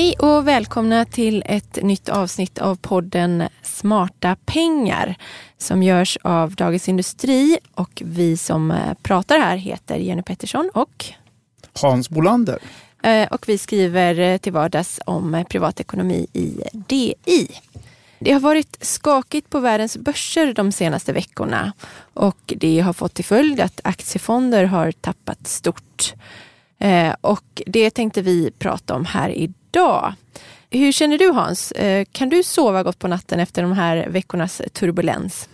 Hej och välkomna till ett nytt avsnitt av podden Smarta pengar som görs av Dagens Industri och vi som eh, pratar här heter Jenny Pettersson och Hans Bolander. Eh, och vi skriver eh, till vardags om privatekonomi i DI. Det har varit skakigt på världens börser de senaste veckorna och det har fått till följd att aktiefonder har tappat stort. Eh, och det tänkte vi prata om här idag. Hur känner du Hans? Eh, kan du sova gott på natten efter de här veckornas turbulens?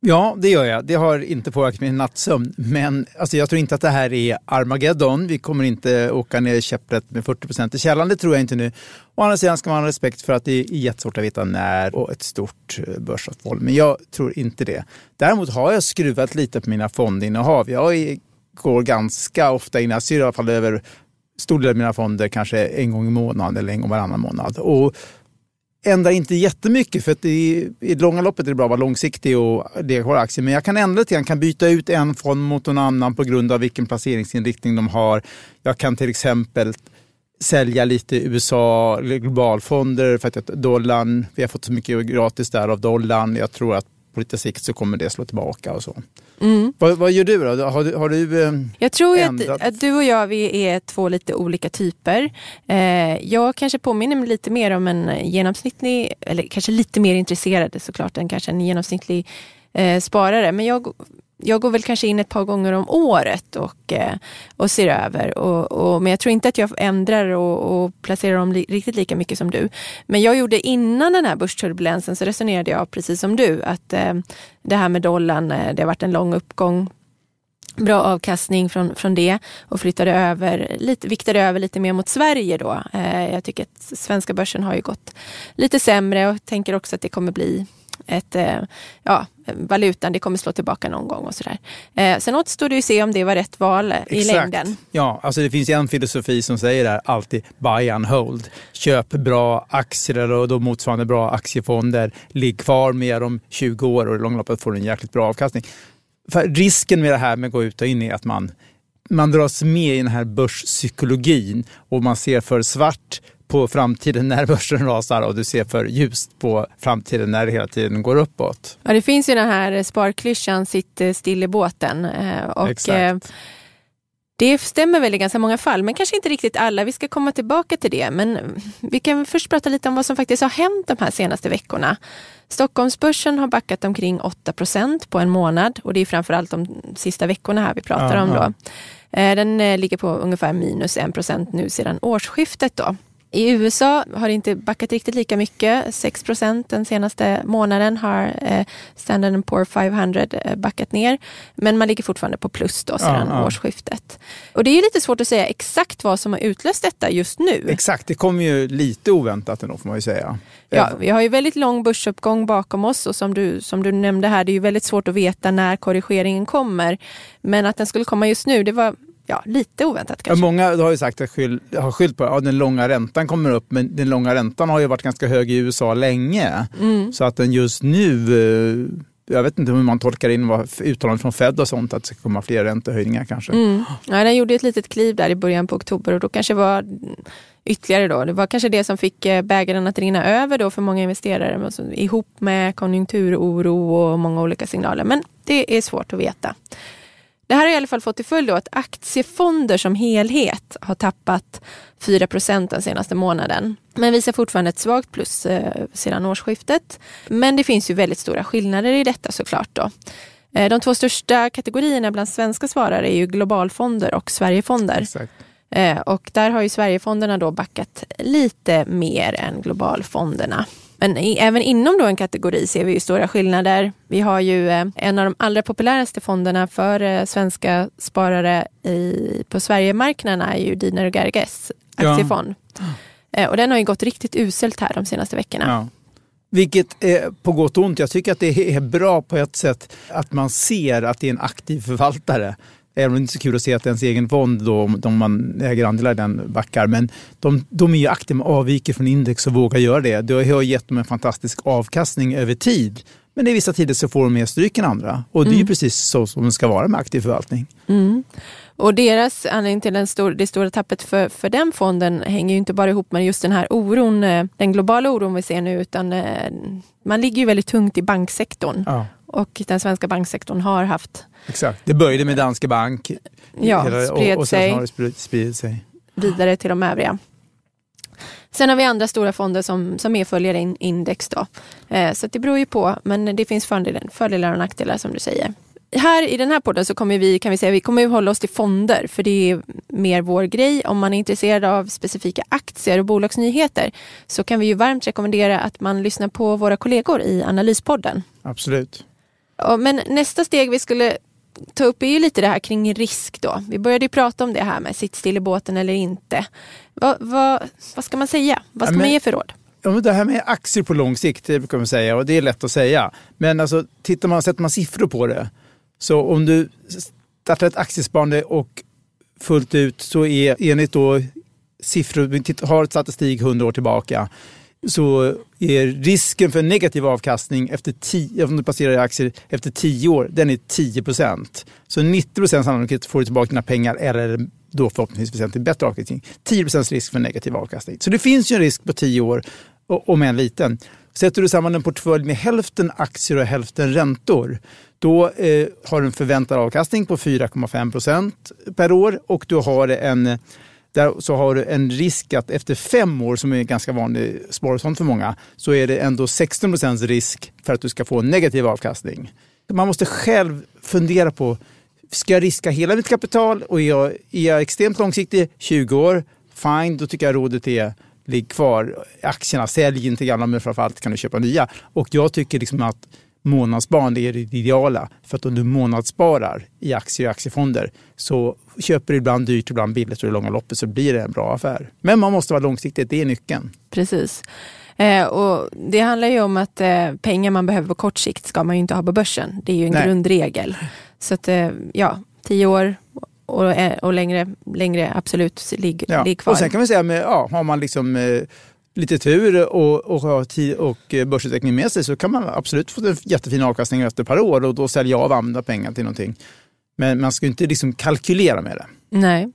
Ja, det gör jag. Det har inte påverkat min nattsömn. Men alltså, jag tror inte att det här är Armageddon. Vi kommer inte åka ner i käpprätt med 40 procent i källan. Det tror jag inte nu. Å andra sidan ska man ha respekt för att det är jättesvårt att veta när och ett stort eh, börsavfall. Men jag tror inte det. Däremot har jag skruvat lite på mina fondinnehav. Jag går ganska ofta in, jag ser i alla fall över stor del av mina fonder kanske en gång i månaden eller en gång varannan månad. Och ändrar inte jättemycket för att i, i långa loppet är det bra att vara långsiktig och det aktier. Men jag kan ändra lite grann, kan byta ut en fond mot någon annan på grund av vilken placeringsinriktning de har. Jag kan till exempel sälja lite USA globalfonder för att dollarn, vi har fått så mycket gratis där av dollarn. Jag tror att på lite sikt så kommer det slå tillbaka och så. Mm. Vad, vad, gör du då? Har du, har du eh, Jag tror att, att, du och jag vi är två lite olika typer. Eh, jag kanske påminner mig lite mer om en genomsnittlig, eller kanske lite mer intresserad såklart än kanske en genomsnittlig eh, sparare. Men jag jag går väl kanske in ett par gånger om året och, eh, och ser över. Och, och, men jag tror inte att jag ändrar och, och placerar dem li, riktigt lika mycket som du. Men jag gjorde innan den här börsturbulensen så resonerade jag precis som du att eh, det här med dollarn, eh, det har varit en lång uppgång bra avkastning från, från det och flyttade över, lite, viktade över lite mer mot Sverige då. Eh, jag tycker att svenska börsen har ju gått lite sämre och tänker också att det kommer bli ett, eh, ja, valutan, det kommer slå tillbaka någon gång och sådär. Eh, sen återstår det ju att se om det var rätt val Exakt. i längden. Ja, alltså det finns en filosofi som säger där alltid buy and hold. Köp bra aktier och då motsvarande bra aktiefonder. Ligg kvar med dem 20 år och i långloppet får du en jäkligt bra avkastning. För risken med det här med att gå ut och in är att man man dras med i den här börspsykologin och man ser för svart på framtiden när börsen rasar och du ser för ljust på framtiden när det hela tiden går uppåt. Ja, det finns ju den här sparklyschan sitt still i båten. Eh, och Exakt. Eh, det stämmer väl i ganska många fall, men kanske inte riktigt alla. Vi ska komma tillbaka till det. Men vi kan först prata lite om vad som faktiskt har hänt de här senaste veckorna. Stockholmsbörsen har backat omkring 8% på en månad och det är framförallt de sista veckorna här vi pratar Aha. om. Då. Eh, den ligger på ungefär minus 1 nu sedan årsskiftet. Då. I USA har det inte backat riktigt lika mycket. 6% den senaste månaden har eh, Standard Poor 500 eh, backat ner. Men man ligger fortfarande på plus då sedan ja, ja. årsskiftet. Och det är lite svårt att säga exakt vad som har utlöst detta just nu. Exakt, det kommer ju lite oväntat ändå får man ju säga. Ja, vi har ju väldigt lång börsuppgång bakom oss och som du, som du nämnde här, det är ju väldigt svårt att veta när korrigeringen kommer. Men att den skulle komma just nu, det var ja, lite oväntat kanske. många har ju sagt att skyll, har skyllt på att ja, den långa räntan kommer upp, men den långa räntan har ju varit ganska hög i USA länge. Mm. Så att den just nu, eh, jag vet inte hur man tolkar in vad uttalanden från Fed och sånt, att det ska komma fler räntehöjningar kanske. Mm. Ja, den gjorde ett litet kliv där i början på oktober och då kanske var ytterligare då. Det var kanske det som fick eh, bägaren att rinna över då för många investerare alltså, ihop med konjunkturoro och många olika signaler. Men det är svårt att veta. Det här har i alla fall fått till följd att aktiefonder som helhet har tappat 4% den senaste månaden. Men visar fortfarande ett svagt plus eh, sedan årsskiftet. Men det finns ju väldigt stora skillnader i detta såklart. Då. Eh, de två största kategorierna bland svenska svarare är ju globalfonder och Sverigefonder. Exakt. Eh, och där har ju Sverigefonderna då backat lite mer än globalfonderna. Men i, även inom då en kategori ser vi ju stora skillnader. Vi har ju eh, en av de allra populäraste fonderna för eh, svenska sparare i, på Sverigemarknaden är ju Diner och Gerges aktiefond. Ja. Eh, och den har ju gått riktigt uselt här de senaste veckorna. Ja. Vilket är på gott och ont. Jag tycker att det är bra på ett sätt att man ser att det är en aktiv förvaltare. Även om det inte är så kul att se att ens egen fond, då, om man äger andelar i den, backar. Men de, de är ju aktiva, avviker från index och vågar göra det. Det har gett dem en fantastisk avkastning över tid. Men i vissa tider så får de mer stryk än andra. Och det är ju precis så som det ska vara med aktiv förvaltning. Mm. Och deras anledning till den stor, det stora tappet för, för den fonden hänger ju inte bara ihop med just den här oron, eh, den globala oron vi ser nu, utan eh, man ligger ju väldigt tungt i banksektorn. Ja. Och den svenska banksektorn har haft Exakt. Det började med Danske Bank. Ja, Hela- spred och, och sen sig. har det spridit, sig. vidare till de övriga. Sen har vi andra stora fonder som, som är följare in index. Då. Eh, så det beror ju på, men det finns fördelar, fördelar och nackdelar som du säger. Här i den här podden så kommer vi, kan vi säga, vi kommer ju hålla oss till fonder, för det är mer vår grej. Om man är intresserad av specifika aktier och bolagsnyheter så kan vi ju varmt rekommendera att man lyssnar på våra kollegor i Analyspodden. Absolut. Ja, men nästa steg vi skulle ta upp är ju lite det här kring risk då. Vi började ju prata om det här med sitt still i båten eller inte. Vad, vad, vad ska man säga? Vad ska Ja, men- man ge för råd? Ja, det här med aktier på lång sikt, det brukar man säga och det är lätt att säga. Men alltså, tittar man, sätter man siffror på det, så om du startar ett aktiesparande och fullt ut så är enligt då siffror, har statistik 100 år tillbaka, så är risken för negativ avkastning efter tio, om du placerar i aktier efter 10 år, den är 10 procent. Så 90 procent sannolikhet får du tillbaka dina pengar eller då förhoppningsvis väsentligt bättre avkastning. 10 procents risk för negativ avkastning. Så det finns ju en risk på 10 år, om än liten. Sätter du samman en portfölj med hälften aktier och hälften räntor, då eh, har du en förväntad avkastning på 4,5 procent per år och du har en där så har du en risk att efter fem år, som är en ganska vanlig sparform för många, så är det ändå 16 procents risk för att du ska få en negativ avkastning. Man måste själv fundera på, ska jag riska hela mitt kapital och är jag, är jag extremt långsiktig, 20 år, fine, då tycker jag rådet är ligg kvar. Aktierna, sälj inte gamla, men framförallt kan du köpa nya. Och jag tycker liksom att månadssparande är det ideala. För att om du månadssparar i aktier och aktiefonder så köper du ibland dyrt, ibland billigt och i långa loppet så blir det en bra affär. Men man måste vara långsiktig, det är nyckeln. Precis. Eh, och det handlar ju om att eh, pengar man behöver på kort sikt ska man ju inte ha på börsen. Det är ju en Nej. grundregel. Så att eh, ja, tio år och, och längre, längre absolut ligg, Ja. ligg kvar. Och sen kan man säga, med, ja, har man liksom lite tur och, och har tid och eh, börsutveckling med sig så kan man absolut få en jättefin avkastning efter ett par år och då sälja av andra pengar till någonting. Men man ska ju inte liksom kalkylera med det. Nej.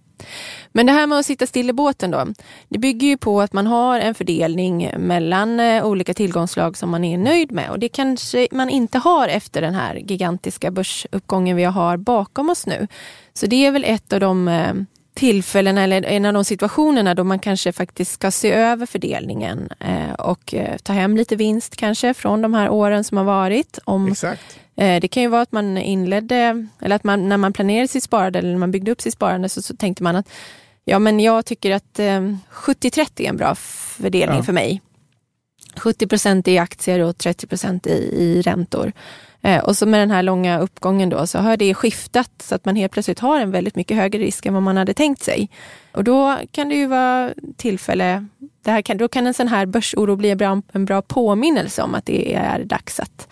Men det här med att sitta still i båten då. Det bygger ju på att man har en fördelning mellan eh, olika tillgångsslag som man är nöjd med. Och det kanske man inte har efter den här gigantiska börsuppgången vi har bakom oss nu. Så det är väl ett av de eh, eh, tillfällen eller en av de situationerna då man kanske faktiskt ska se över fördelningen eh, och eh, ta hem lite vinst kanske från de här åren som har varit. Om Exakt. Eh, Det kan ju vara att man inledde, eller att man när man planerade sitt sparande eller när man byggde upp sitt sparande så, så tänkte man att ja men jag tycker att eh, 70-30 är en bra fördelning Ja. för mig. 70 procent i aktier och 30 procent i, i räntor. Eh, och så med den här långa uppgången då så har det skiftat så att man helt plötsligt har en väldigt mycket högre risk än vad man hade tänkt sig. Och då kan det ju vara tillfälle, det här kan, då kan en sån här börsoro bli en bra, en bra påminnelse om att det är dags att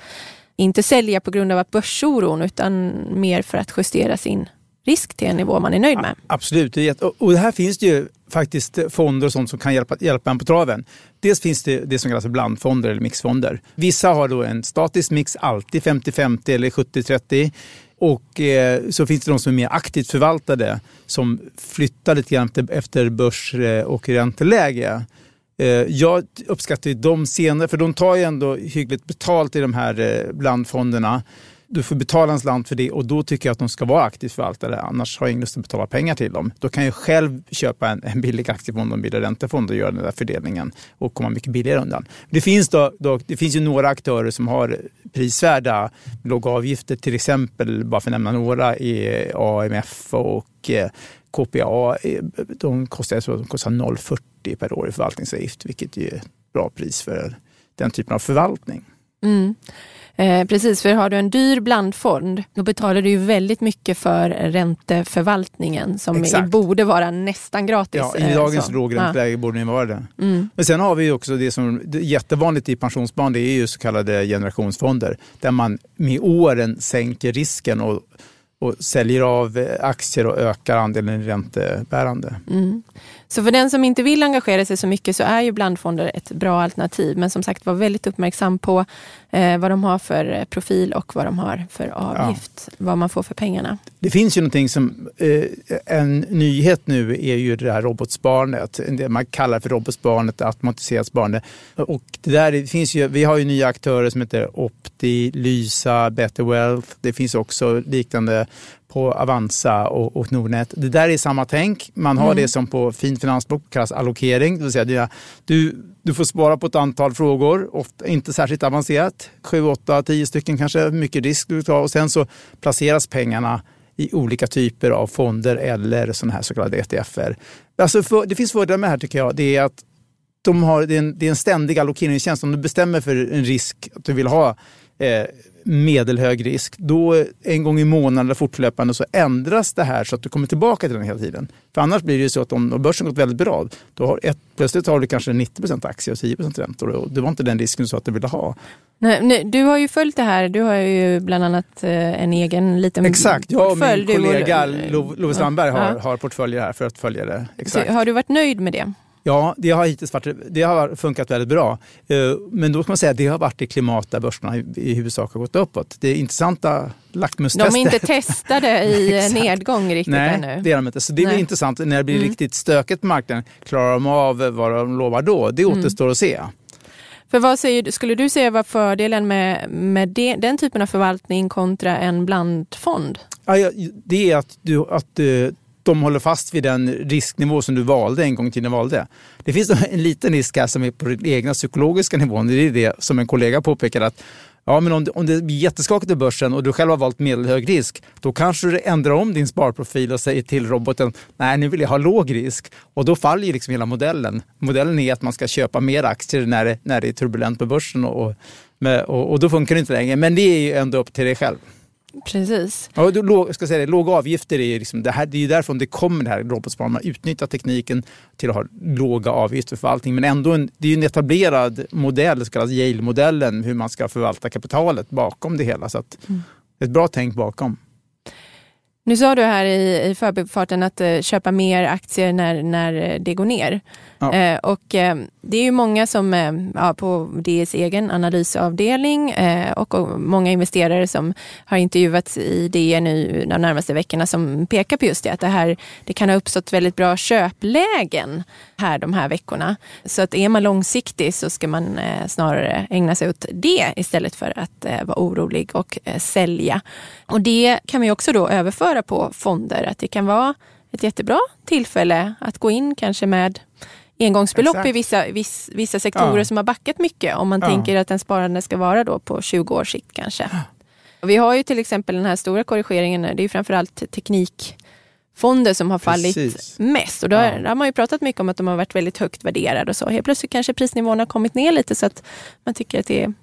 inte sälja på grund av att börsoron utan mer för att justera sin risk till en nivå man är nöjd med. Absolut. Och här finns det ju faktiskt fonder och sånt som kan hjälpa, hjälpa en på traven. Dels finns det det som kallas för blandfonder eller mixfonder. Vissa har då en statisk mix, alltid 50-50 eller 70-30. Och eh, så finns det de som är mer aktivt förvaltade som flyttar lite grann efter, börs eh, och ränteläge. Eh, jag uppskattar ju de senare, för de tar ju ändå hyggligt betalt i de här eh, blandfonderna. Du får betala en slant för det och då tycker jag att de ska vara aktivt förvaltade. Annars har jag ingen lust att betala pengar till dem. Då kan jag själv köpa en, en billig aktiefond och en billig räntefond och göra den där fördelningen och komma mycket billigare undan. Det finns, då, då, det finns ju några aktörer som har prisvärda låga avgifter. Till exempel, bara för att nämna några, är AMF och eh, KPA. De kostar, jag tror de kostar 0,40 per år i förvaltningsavgift, vilket är ett bra pris för den typen av förvaltning. Mm. Eh, precis, för har du en dyr blandfond då betalar du ju väldigt mycket för ränteförvaltningen som Exakt. borde vara nästan gratis. Ja, I eh, dagens så. lågränteläge borde det vara det. Ja. Mm. Men sen har vi också det som det är jättevanligt i pensionssparande, det är ju så kallade generationsfonder där man med åren sänker risken och och säljer av eh, aktier och ökar andelen räntebärande. Mm. Så för den som inte vill engagera sig så mycket så är ju blandfonder ett bra alternativ. Men som sagt var väldigt uppmärksam på eh, vad de har för eh, profil och vad de har för avgift. Ja. Vad man får för pengarna. Det finns ju någonting som, eh, en nyhet nu är ju det här robotsparandet. Det man kallar för robotsparandet, automatiserat sparande. Och det där, det finns ju, vi har ju nya aktörer som heter Opti, Lysa, Better Wealth. Det finns också liknande på Avanza och, och Nordnet. Det där är samma tänk. Man har mm. det som på fint finansspråk kallas allokering. Det vill säga, du, du får spara på ett antal frågor, ofta, inte särskilt avancerat. Sju, åtta, tio stycken kanske, mycket risk du tar. Och sen så placeras pengarna i olika typer av fonder eller sådana här så kallade ETFer. Alltså för, det finns fördelar med det här tycker jag. Det är att de har, det, är en, det är en ständig allokeringstjänst. Om du bestämmer för en risk att du vill ha eh, medelhög risk, då en gång i månaden eller fortlöpande så ändras det här så att du kommer tillbaka till den hela tiden. För annars blir det ju så att om börsen gått väldigt bra, då har ett, plötsligt har du kanske 90% aktier och 10 räntor och det var inte den risken du sa att du ville ha. Nej, nej, du har ju följt det här, du har ju bland annat eh, en egen liten Exakt, jag och min kollega Love Strandberg har, ja. har portföljer här för att följa det. Exakt. Så, har du varit nöjd med det? Ja, det har hittills varit, det har funkat väldigt bra. Eh, men då kan man säga att det har varit i klimat där börserna i huvudsak har gått uppåt. Det är intressanta lackmustestet. De är inte testade i nedgång riktigt Nej, ännu. Nej, det är de inte. Så det är intressant. När det blir mm. riktigt stökigt på marknaden, klarar de av vad de lovar då? Det mm. återstår mm. att se. För vad säger, skulle du säga var fördelen med, med det, den typen av förvaltning kontra en blandfond? Ja, det är att, du, att eh, de håller fast vid den risknivå som du valde en gång i tiden valde. Det finns en liten risk här som är på den egna psykologiska nivån. Det är det som en kollega påpekade att Ja, men om det, om det blir jätteskakigt i börsen och du själv har valt medelhög risk, då kanske du ändrar om din sparprofil och säger till roboten, nej nu vill jag ha låg risk. Och då faller ju liksom hela modellen. Modellen är att man ska köpa mer aktier när det, när det är turbulent på börsen och, och, och då funkar det inte längre. Men det är ju ändå upp till dig själv. Precis. Ja, då, låg, ska säga det, låga avgifter är, liksom, det, här, det är ju därifrån det kommer det här robotsparandet. Man utnyttjar tekniken till att ha låga avgifter för förvaltning. Men ändå en, det är en etablerad modell, så kallad Yale-modellen, hur man ska förvalta kapitalet bakom det hela. Så att, mm. ett bra tänk bakom. Nu sa du här i, i förbifarten att uh, köpa mer aktier när, när det går ner. Ja. Uh, och uh, det är ju många som ja, på DS egen analysavdelning och, och, många investerare som har intervjuats i DE nu de närmaste veckorna som pekar på just det, att det, här, det kan ha uppstått väldigt bra köplägen här de här veckorna. Så att är man långsiktig så ska man snarare ägna sig åt det istället för att vara orolig och sälja. Och det kan vi också då överföra på fonder, att det kan vara ett jättebra tillfälle att gå in kanske med engångsbelopp Exakt. i vissa, viss, vissa sektorer ja. som har backat mycket om man ja. tänker att en sparande ska vara då på 20 års sikt kanske. Vi har ju till exempel den här stora korrigeringen, det är framförallt teknikfonder som har fallit Precis. mest. Och då, ja. har man ju pratat mycket om att de har varit väldigt högt värderade och så. Helt plötsligt kanske prisnivån har kommit ner lite så att man tycker att det är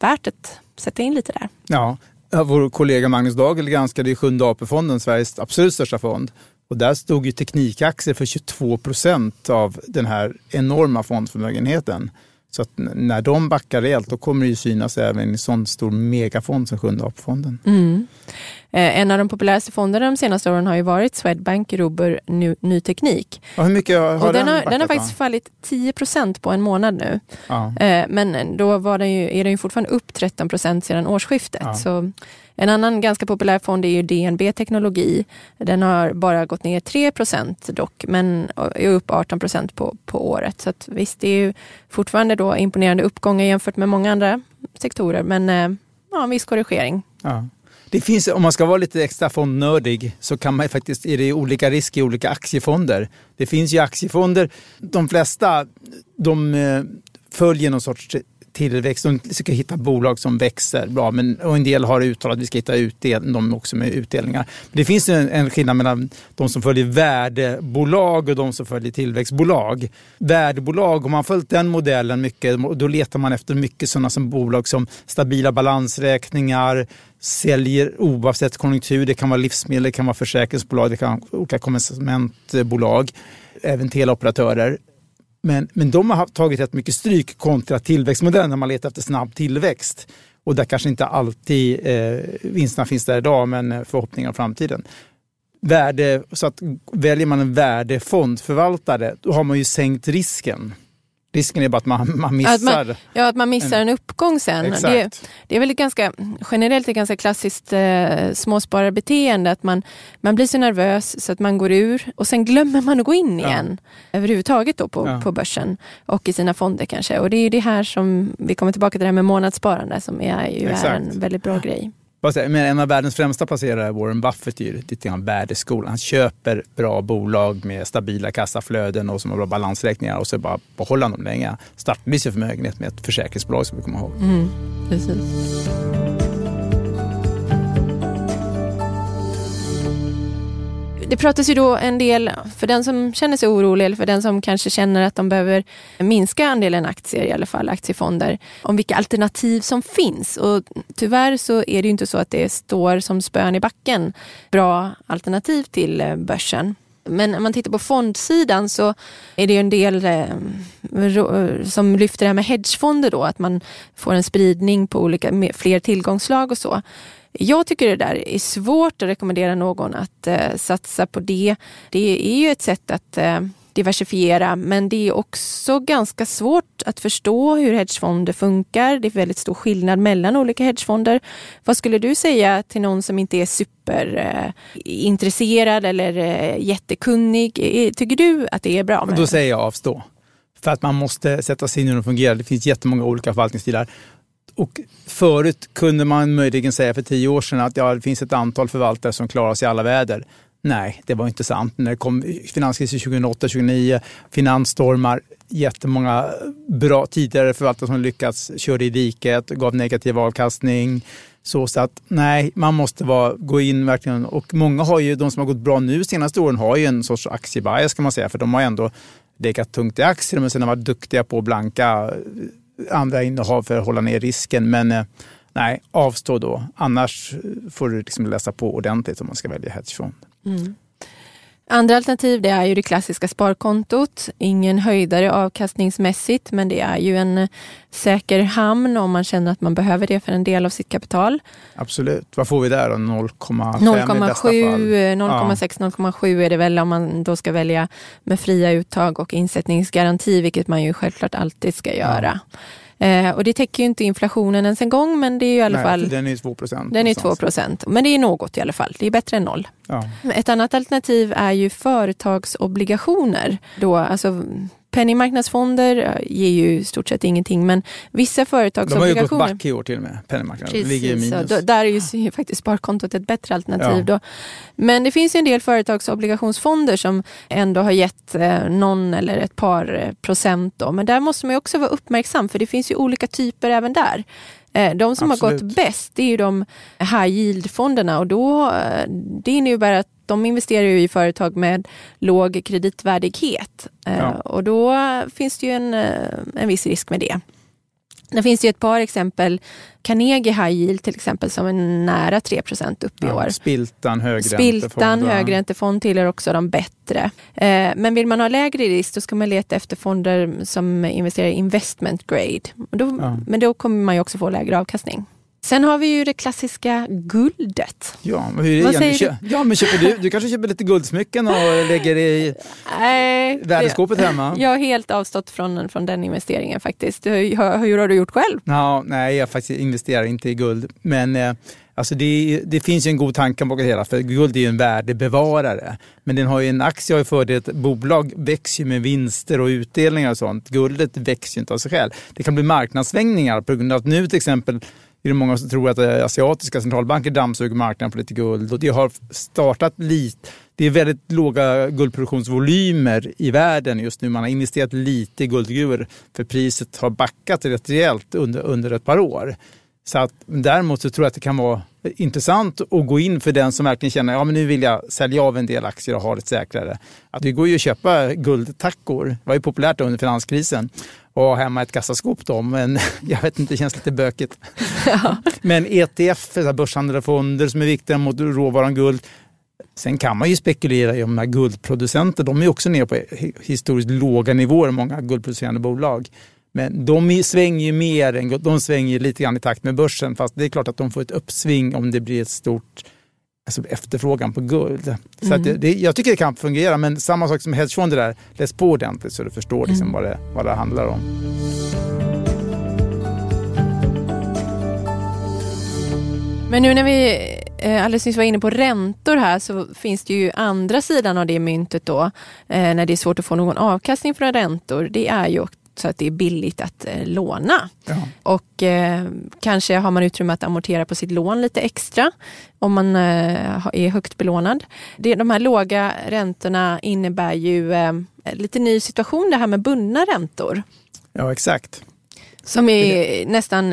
värt att sätta in lite där. Ja, vår kollega Magnus Dagel granskade ju Sjunde AP-fonden, Sveriges absolut största fond. Och där stod ju teknikaktier för 22 procent av den här enorma fondförmögenheten. Så att när de backar rejält då kommer det ju synas även i en sån stor megafond som Sjunde AP-fonden. Mm. Eh, en av de populäraste fonderna de senaste åren har ju varit Swedbank Robur Ny, Ny Teknik. Och hur mycket har, och den, den, har, den har faktiskt fallit 10 procent på en månad nu. Ja. Eh, men då var den ju, är den ju fortfarande upp 13 procent sedan årsskiftet. Ja. Så en annan ganska populär fond är ju DNB Teknologi. Den har bara gått ner 3 procent dock, men är upp 18 procent på, på året. Så att visst, det är ju fortfarande då imponerande uppgångar jämfört med många andra sektorer, men eh, ja, en viss korrigering. Ja. Det finns, om man ska vara lite extra fondnördig så kan man faktiskt, är det olika risk i olika aktiefonder. Det finns ju aktiefonder, de flesta de eh, följer någon sorts tillväxt. De ska hitta bolag som växer bra. Men, och en del har uttalat att vi ska hitta utdel, de också med utdelningar. Men det finns en, en skillnad mellan de som följer värdebolag och de som följer tillväxtbolag. Värdebolag, om man följt den modellen mycket, då letar man efter mycket sådana som bolag som stabila balansräkningar, säljer oavsett konjunktur. Det kan vara livsmedel, det kan vara försäkringsbolag, det kan vara olika konsumentbolag, även teleoperatörer. Men, men de har tagit rätt mycket stryk kontra tillväxtmodellen när man letar efter snabb tillväxt. Och där kanske inte alltid eh, vinsterna finns där idag, men förhoppningar om framtiden. Värde, så att väljer man en värdefondförvaltare, då har man ju sänkt risken. Risken är bara att man, man missar. Att man, ja, att man missar en, en uppgång sen. Det, det, är väl ett ganska, generellt ett ganska klassiskt eh, småspararbeteende att man, man blir så nervös så att man går ur och sen glömmer man att gå in igen ja. överhuvudtaget då på, ja. på börsen och i sina fonder kanske. Och det är det här som, vi kommer tillbaka till det här med månadssparande som är ju är en väldigt bra grej. Men en av världens främsta placerare, Warren Buffett, är ju lite grann värdeskolan. Han köper bra bolag med stabila kassaflöden och som har bra balansräkningar och så bara behåller han dem länge. Startar sin förmögenhet med ett försäkringsbolag som vi kommer ihåg. Mm, precis. Det pratas ju då en del, för den som känner sig orolig eller för den som kanske känner att de behöver minska andelen aktier, i alla fall aktiefonder, om vilka alternativ som finns. Och tyvärr så är det ju inte så att det står som spön i backen bra alternativ till eh, börsen. Men om man tittar på fondsidan så är det en del eh, eh, som lyfter det här med hedgefonder då, att man får en spridning på olika, fler tillgångslag och så. Jag tycker det där är svårt att rekommendera någon att eh, satsa på det. Det är ju ett sätt att eh, diversifiera men det är också ganska svårt att förstå hur hedgefonder funkar. Det är väldigt stor skillnad mellan olika hedgefonder. Vad skulle du säga till någon som inte är superintresserad eh, eller eh, jättekunnig? Tycker du att det är bra? Med Då säger jag avstå. För att man måste sätta sig in i hur de fungerar. Det finns jättemånga olika förvaltningsstilar. Och förut kunde man möjligen säga för tio år sedan att ja, det finns ett antal förvaltare som klarar sig i alla väder. Nej, det var inte sant. När det kom finanskrisen 2008-2009, finansstormar, jättemånga bra tidigare förvaltare som lyckats körde i diket, gav negativ avkastning. Så, så att nej, man måste vara, gå in verkligen. Och många har ju, de som har gått bra nu senaste åren har ju en sorts aktiebias kan man säga, för de har ändå legat tungt i aktier men sen har varit duktiga på blanka andra innehav för att hålla ner risken. Men eh, nej, avstå då. Annars eh, får du liksom läsa på ordentligt om man ska välja hedgefond. Mm. Andra alternativ det är ju det klassiska sparkontot. Ingen höjdare avkastningsmässigt men det är ju en säker hamn om man känner att man behöver det för en del av sitt kapital. Absolut. Vad får vi där? 0,5 0,6, 0,7 är det väl om man då ska välja med fria uttag och insättningsgaranti vilket man ju självklart alltid ska göra. Ja. Eh, och det täcker ju inte inflationen ens en gång, men det är ju i alla Nej, fall... Den är 2 procent. Den är 2 procent, men det är något i alla fall. Det är bättre än noll. Ja. Ett annat alternativ är ju företagsobligationer. Då, alltså Penningmarknadsfonder eh, ger ju i stort sett ingenting men vissa företagsobligationer... De har ju gått back i år till och med, penningmarknaden. Precis. Då, där är ju faktiskt sparkontot ett bättre alternativ. Ja. Då. Men det finns en del företagsobligationsfonder som ändå har gett eh, någon eller ett par eh, procent. Då. Men där måste man också vara uppmärksam för det finns ju olika typer även där. Eh, de som Absolut. har gått bäst det är ju de high yield-fonderna och då, det innebär att de investerar ju i företag med låg kreditvärdighet eh, ja. och då finns det ju en, eh, en viss risk med det. Det finns ju ett par exempel. Carnegie High Yield till exempel som är nära 3% upp i ja, år. Spiltan högräntefond. Spiltan högräntefond tillhör också de bättre. Eh, men vill man ha lägre risk då ska man leta efter fonder som investerar i investment grade. Då, ja. Men då kommer man ju också få lägre avkastning. Sen har vi ju det klassiska guldet. Ja, men hur säger du? Ja, men köper du, du kanske köper lite guldsmycken och lägger i Nej, värdeskåpet hemma? Jag har helt avstått från, från den investeringen faktiskt. Hur, hur har du gjort själv? Ja, nej, jag faktiskt investerar inte i guld. Men eh, Alltså det, det, finns ju en god tanke bakom det hela, för guld är ju en värdebevarare. Men den har ju en aktie har ju fördel bolag växer med vinster och utdelningar och sånt. Guldet växer ju inte av sig själv. Det kan bli marknadssvängningar på grund av att nu till exempel är det många som tror att eh, asiatiska centralbanker dammsuger marknaden på lite guld. Och det har startat lite. Det är väldigt låga guldproduktionsvolymer i världen just nu. Man har investerat lite i guldgruvor för priset har backat rätt rejält under, under ett par år. Så att, däremot så tror jag att det kan vara intressant att gå in för den som verkligen känner att ja, nu vill jag sälja av en del aktier och ha det säkrare. Att det går ju att köpa guldtackor. Det var ju populärt under finanskrisen och hemma ett kassaskåp då, men jag vet inte, det känns lite bökigt. Ja. Men ETF, börshandlade fonder som är viktiga mot råvaran guld. Sen kan man ju spekulera i om de här guldproducenter, de är också nere på historiskt låga nivåer, många guldproducerande bolag. Men de svänger ju mer än, de svänger lite grann i takt med börsen. Fast det är klart att de får ett uppsving om det blir ett stort alltså efterfrågan på guld. Så mm. det, det, jag tycker det kan fungera, men samma sak som hedgefonder där, läs på ordentligt så du förstår liksom mm. vad, det, vad det handlar om. Men nu när vi eh, alldeles nyss var inne på räntor här så finns det ju andra sidan av det myntet då, eh, när det är svårt att få någon avkastning från räntor. Det är ju så att det är billigt att eh, låna. Ja. Och eh, kanske har man utrymme att amortera på sitt lån lite extra om man eh, är högt belånad. Det, de här låga räntorna innebär ju eh, lite ny situation det här med bundna räntor. Ja exakt. Som är nästan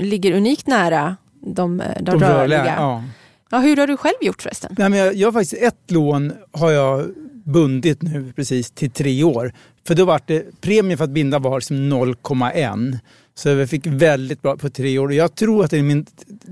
ligger unikt nära de, de, de rörliga. rörliga ja. Ja, hur har du själv gjort förresten? Nej, men jag, jag har faktiskt ett lån har jag bundit nu precis till tre år. För då var det, premien för att binda var som 0,1. Så vi fick väldigt bra på tre år. Jag tror att det är min,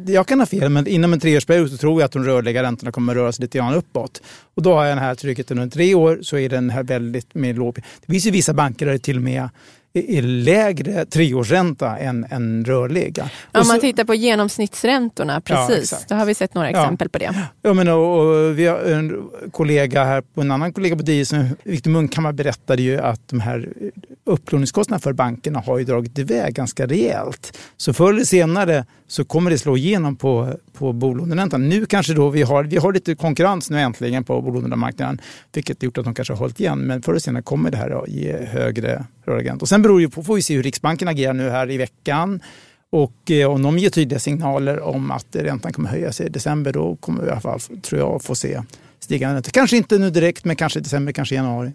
jag kan ha fel, men inom en treårsperiod så tror jag att de rörliga räntorna kommer röra sig lite grann uppåt. Och då har jag den här tryggheten under tre år så är den här väldigt med låg. Det finns ju vissa banker där det till och med är lägre treårsränta än, än rörliga. Om man tittar på genomsnittsräntorna, precis. Ja, Då har vi sett några exempel ja. på det. Ja, men, och, och, vi har en kollega här, en annan kollega på DI, Viktor Munkhammar berättade ju att de här upplåningskostnaderna för bankerna har ju dragit iväg ganska rejält. Så förr eller senare så kommer det slå igenom på, på bolåneräntan. Nu kanske då vi har, vi har lite konkurrens nu äntligen på bolånemarknaden, vilket gjort att de kanske har hållit igen. Men förr eller senare kommer det här att ge högre rörlighet. Och sen beror det på, får vi se hur Riksbanken agerar nu här i veckan. Och eh, om de ger tydliga signaler om att räntan kommer höjas i december, då kommer vi i alla fall, tror jag, få se stigande räntor. Kanske inte nu direkt, men kanske i december, kanske i januari.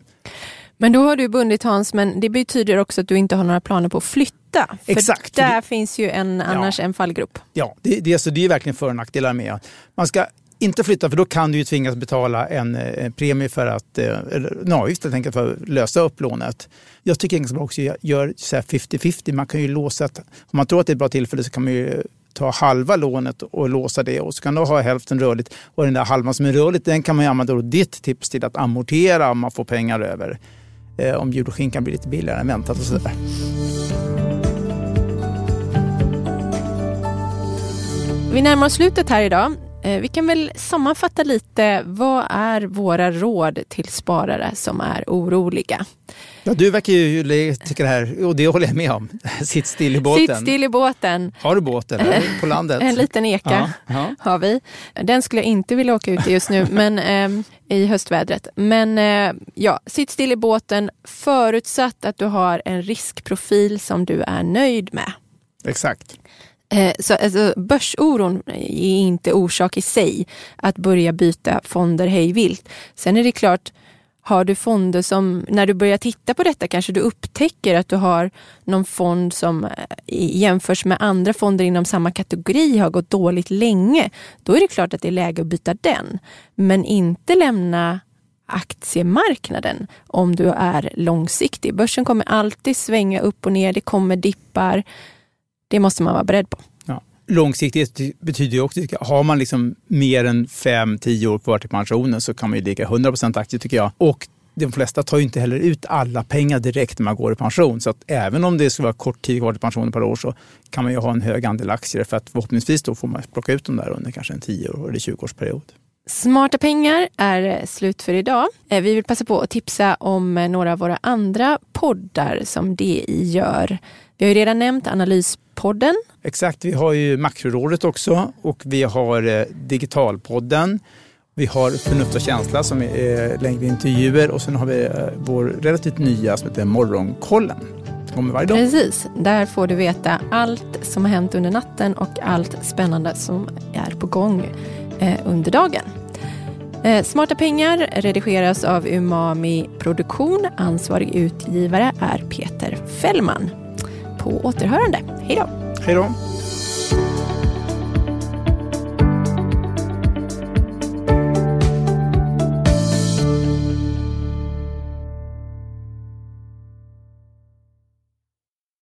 Men då har du bundit Hans, men det betyder också att du inte har några planer på att flytta. För Exakt. där det... finns ju en, annars ja. en fallgrop. Ja, det, det, så det är verkligen för och nackdelar med. Man ska inte flytta för då kan du ju tvingas betala en, eh, premie för att, eh, en avgift helt enkelt för att lösa upp lånet. Jag tycker Engelsman också gör 50-50. Man kan ju låsa, om man tror att det är ett bra tillfälle så kan man ju eh, ta halva lånet och låsa det och så kan du ha hälften rörligt och den där halvan som är rörligt den kan man ju använda då ditt tips till att amortera om man får pengar över eh, om jul och skinkan blir lite billigare än väntat och sådär. Vi närmar oss slutet här idag. Eh, vi kan väl sammanfatta lite. Vad är våra råd till sparare som är oroliga? Ja, du verkar ju tycka det här, och det håller jag med om. Sitt still i båten. Sitt still i båten. Har du båt eller? På landet? En liten eka ja, ja. har vi. Den skulle jag inte vilja åka ut i just nu, men eh, i höstvädret. Men eh, ja, sitt still i båten förutsatt att du har en riskprofil som du är nöjd med. Exakt. Eh, så alltså, börsoron är inte orsak i sig att börja byta fonder hejvilt. Sen är det klart, har du fonder som, när du börjar titta på detta kanske du upptäcker att du har någon fond som eh, jämförs med andra fonder inom samma kategori har gått dåligt länge. Då är det klart att det är läge att byta den. Men inte lämna aktiemarknaden om du är långsiktig. Börsen kommer alltid svänga upp och ner, det kommer dippar. Det måste man vara beredd på. Ja. Långsiktighet betyder ju också, har man liksom mer än 5-10 år kvar till pensionen så kan man ju ligga 100 aktie tycker jag. Och de flesta tar ju inte heller ut alla pengar direkt när man går i pension. Så att även om det ska vara kort tid kvar till pensionen per år så kan man ju ha en hög andel aktier för att förhoppningsvis då får man plocka ut dem där under kanske en 10 år eller 20 årsperiod. Smarta pengar är slut för idag. Eh, vi vill passa på att tipsa om några av våra andra poddar som DI gör. Vi har ju redan nämnt Analyspodden. Exakt, vi har ju Makrorådet också och vi har eh, Digitalpodden. Vi har Förnuft och känsla som är eh, längre intervjuer och sen har vi vår relativt nya som heter Morgonkollen. Kommer varje dag. Precis, där får du veta allt som har hänt under natten och allt spännande som är på gång under dagen. Eh, Smarta pengar redigeras av Umami Produktion. Ansvarig utgivare är Peter Fällman. På återhörande. Hej då! Hej då!